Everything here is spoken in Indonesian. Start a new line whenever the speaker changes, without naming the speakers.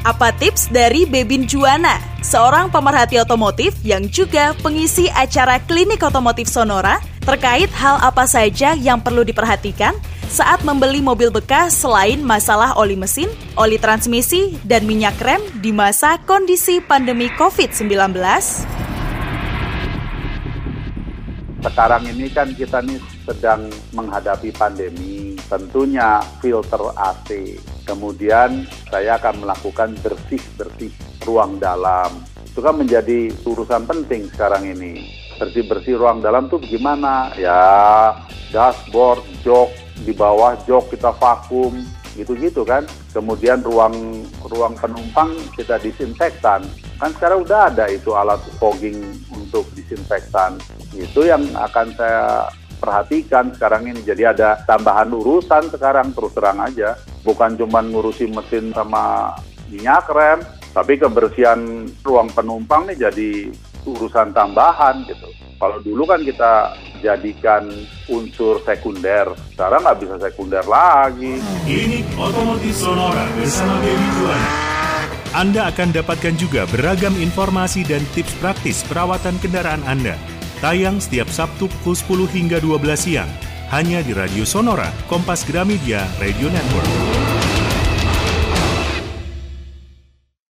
Apa tips dari Bebin Juana, seorang pemerhati otomotif yang juga pengisi acara klinik otomotif Sonora terkait hal apa saja yang perlu diperhatikan saat membeli mobil bekas selain masalah oli mesin, oli transmisi, dan minyak rem di masa kondisi pandemi COVID-19?
Sekarang ini kan kita nih sedang menghadapi pandemi, tentunya filter AC. Kemudian saya akan melakukan bersih-bersih ruang dalam. Itu kan menjadi urusan penting sekarang ini. Bersih-bersih ruang dalam tuh gimana? Ya, dashboard, jok, di bawah jok kita vakum, gitu-gitu kan. Kemudian ruang ruang penumpang kita disinfektan. Kan sekarang udah ada itu alat fogging untuk disinfektan. Itu yang akan saya perhatikan sekarang ini. Jadi ada tambahan urusan sekarang terus terang aja. Bukan cuma ngurusi mesin sama minyak rem, tapi kebersihan ruang penumpang nih jadi urusan tambahan gitu. Kalau dulu kan kita jadikan unsur sekunder, sekarang nggak bisa sekunder lagi.
Ini Otomotif Sonora bersama Dewi. Anda akan dapatkan juga beragam informasi dan tips praktis perawatan kendaraan Anda. Tayang setiap Sabtu pukul 10 hingga 12 siang. Hanya di Radio Sonora, Kompas Gramedia Radio Network.